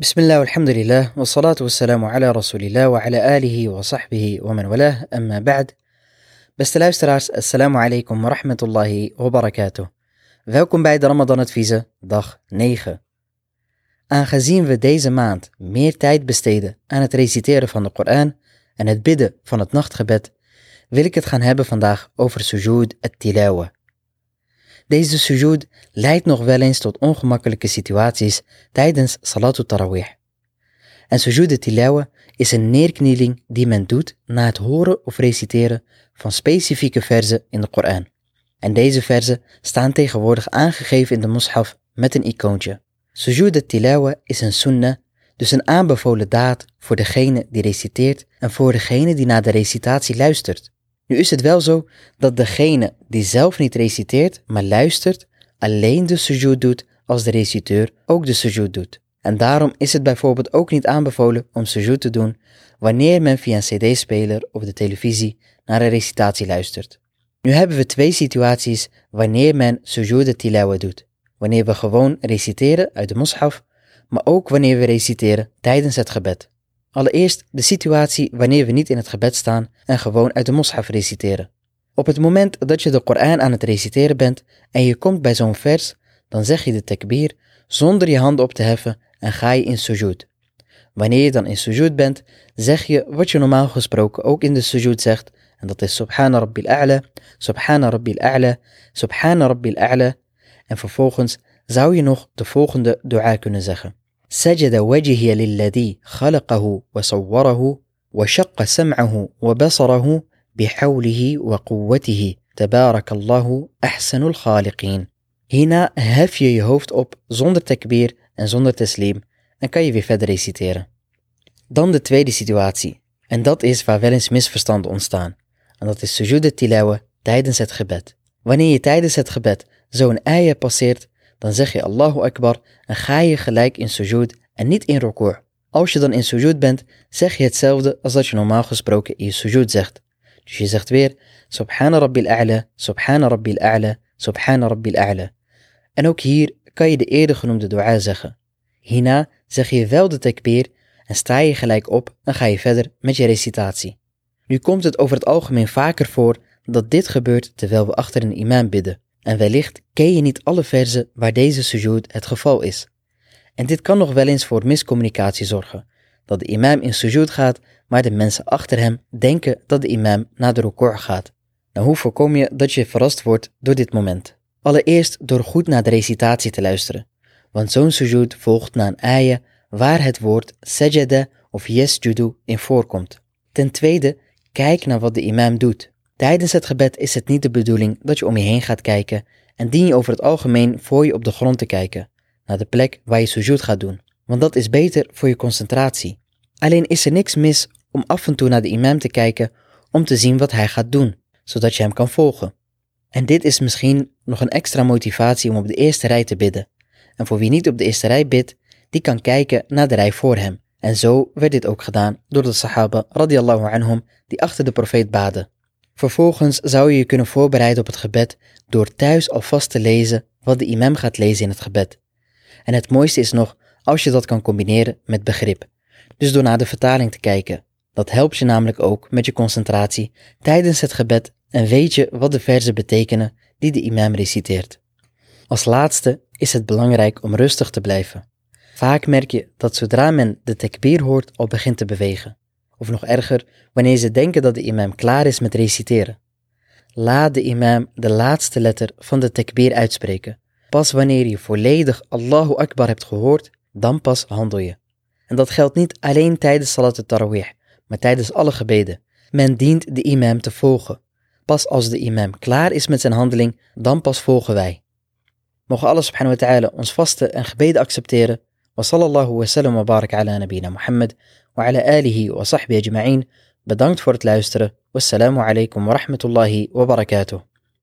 بسم الله والحمد لله والصلاة والسلام على رسول الله وعلى آله وصحبه ومن والاه أما بعد Beste luisteraars, assalamu alaikum wa rahmatullahi wa barakatuh. Welkom bij de Ramadan-adviezen, dag 9. Aangezien we deze maand meer tijd besteden aan het reciteren van de Koran en het bidden van het nachtgebed, wil ik het gaan hebben vandaag over sujud at-tilawa. deze sujud leidt nog wel eens tot ongemakkelijke situaties tijdens Salatul Tarawih. En sujud tilawa is een neerknieling die men doet na het horen of reciteren van specifieke verzen in de Koran. En deze verzen staan tegenwoordig aangegeven in de mushaf met een icoontje. Sujud tilawa is een sunnah, dus een aanbevolen daad voor degene die reciteert en voor degene die naar de recitatie luistert. Nu is het wel zo dat degene die zelf niet reciteert, maar luistert, alleen de sujud doet als de reciteur ook de sujud doet. En daarom is het bijvoorbeeld ook niet aanbevolen om sujud te doen wanneer men via een cd-speler of de televisie naar een recitatie luistert. Nu hebben we twee situaties wanneer men sujud tilawa doet. Wanneer we gewoon reciteren uit de mushaf, maar ook wanneer we reciteren tijdens het gebed. Allereerst de situatie wanneer we niet in het gebed staan en gewoon uit de moshaf reciteren. Op het moment dat je de Koran aan het reciteren bent en je komt bij zo'n vers, dan zeg je de takbir zonder je handen op te heffen en ga je in sujud. Wanneer je dan in sujud bent, zeg je wat je normaal gesproken ook in de sujud zegt, en dat is Subhana Rabbil A'la, Subhana Rabbil A'la, Subhana Rabbil A'la, en vervolgens zou je nog de volgende dua kunnen zeggen. سجد وجهي للذي خلقه وصوره وشق سمعه وبصره بحوله وقوته تبارك الله أحسن الخالقين Hierna hef je je hoofd op zonder takbir en zonder teslim en kan je weer verder reciteren. Dan de tweede situatie, en dat is waar wel eens misverstanden ontstaan. En dat is sujud tilawa tijdens het gebed. Wanneer je tijdens het gebed zo'n ayah passeert, dan zeg je Allahu Akbar en ga je gelijk in sujud en niet in ruku'. Als je dan in sujud bent, zeg je hetzelfde als dat je normaal gesproken in sujud zegt. Dus je zegt weer Subhana Rabbil A'la, Subhana Rabbil A'la, Subhana Rabbil A'la. En ook hier kan je de eerder genoemde dua zeggen. Hierna zeg je wel de takbir en sta je gelijk op en ga je verder met je recitatie. Nu komt het over het algemeen vaker voor dat dit gebeurt terwijl we achter een imam bidden. En wellicht ken je niet alle verzen waar deze sujud het geval is. En dit kan nog wel eens voor miscommunicatie zorgen. Dat de imam in sujud gaat, maar de mensen achter hem denken dat de imam naar de record gaat. Nou, hoe voorkom je dat je verrast wordt door dit moment? Allereerst door goed naar de recitatie te luisteren. Want zo'n sujud volgt na een ayah waar het woord sajada of yesjudu in voorkomt. Ten tweede, kijk naar wat de imam doet. Tijdens het gebed is het niet de bedoeling dat je om je heen gaat kijken en dien je over het algemeen voor je op de grond te kijken, naar de plek waar je sujud gaat doen. Want dat is beter voor je concentratie. Alleen is er niks mis om af en toe naar de imam te kijken om te zien wat hij gaat doen, zodat je hem kan volgen. En dit is misschien nog een extra motivatie om op de eerste rij te bidden. En voor wie niet op de eerste rij bidt, die kan kijken naar de rij voor hem. En zo werd dit ook gedaan door de sahaba radiallahu anhum die achter de profeet baden. Vervolgens zou je je kunnen voorbereiden op het gebed door thuis alvast te lezen wat de imam gaat lezen in het gebed. En het mooiste is nog als je dat kan combineren met begrip. Dus door naar de vertaling te kijken. Dat helpt je namelijk ook met je concentratie tijdens het gebed en weet je wat de verzen betekenen die de imam reciteert. Als laatste is het belangrijk om rustig te blijven. Vaak merk je dat zodra men de tekbir hoort al begint te bewegen. Of nog erger, wanneer ze denken dat de imam klaar is met reciteren. Laat de imam de laatste letter van de tekbir uitspreken. Pas wanneer je volledig Allahu Akbar hebt gehoord, dan pas handel je. En dat geldt niet alleen tijdens Salat al-Tarawih, maar tijdens alle gebeden. Men dient de imam te volgen. Pas als de imam klaar is met zijn handeling, dan pas volgen wij. Mogen Allah subhanahu wa ta'ala ons vaste en gebeden accepteren. Wa sallallahu wa sallam wa barak ala nabina Muhammad wa ala alihi wa sahbihi ajma'in. Bedankt voor het luisteren.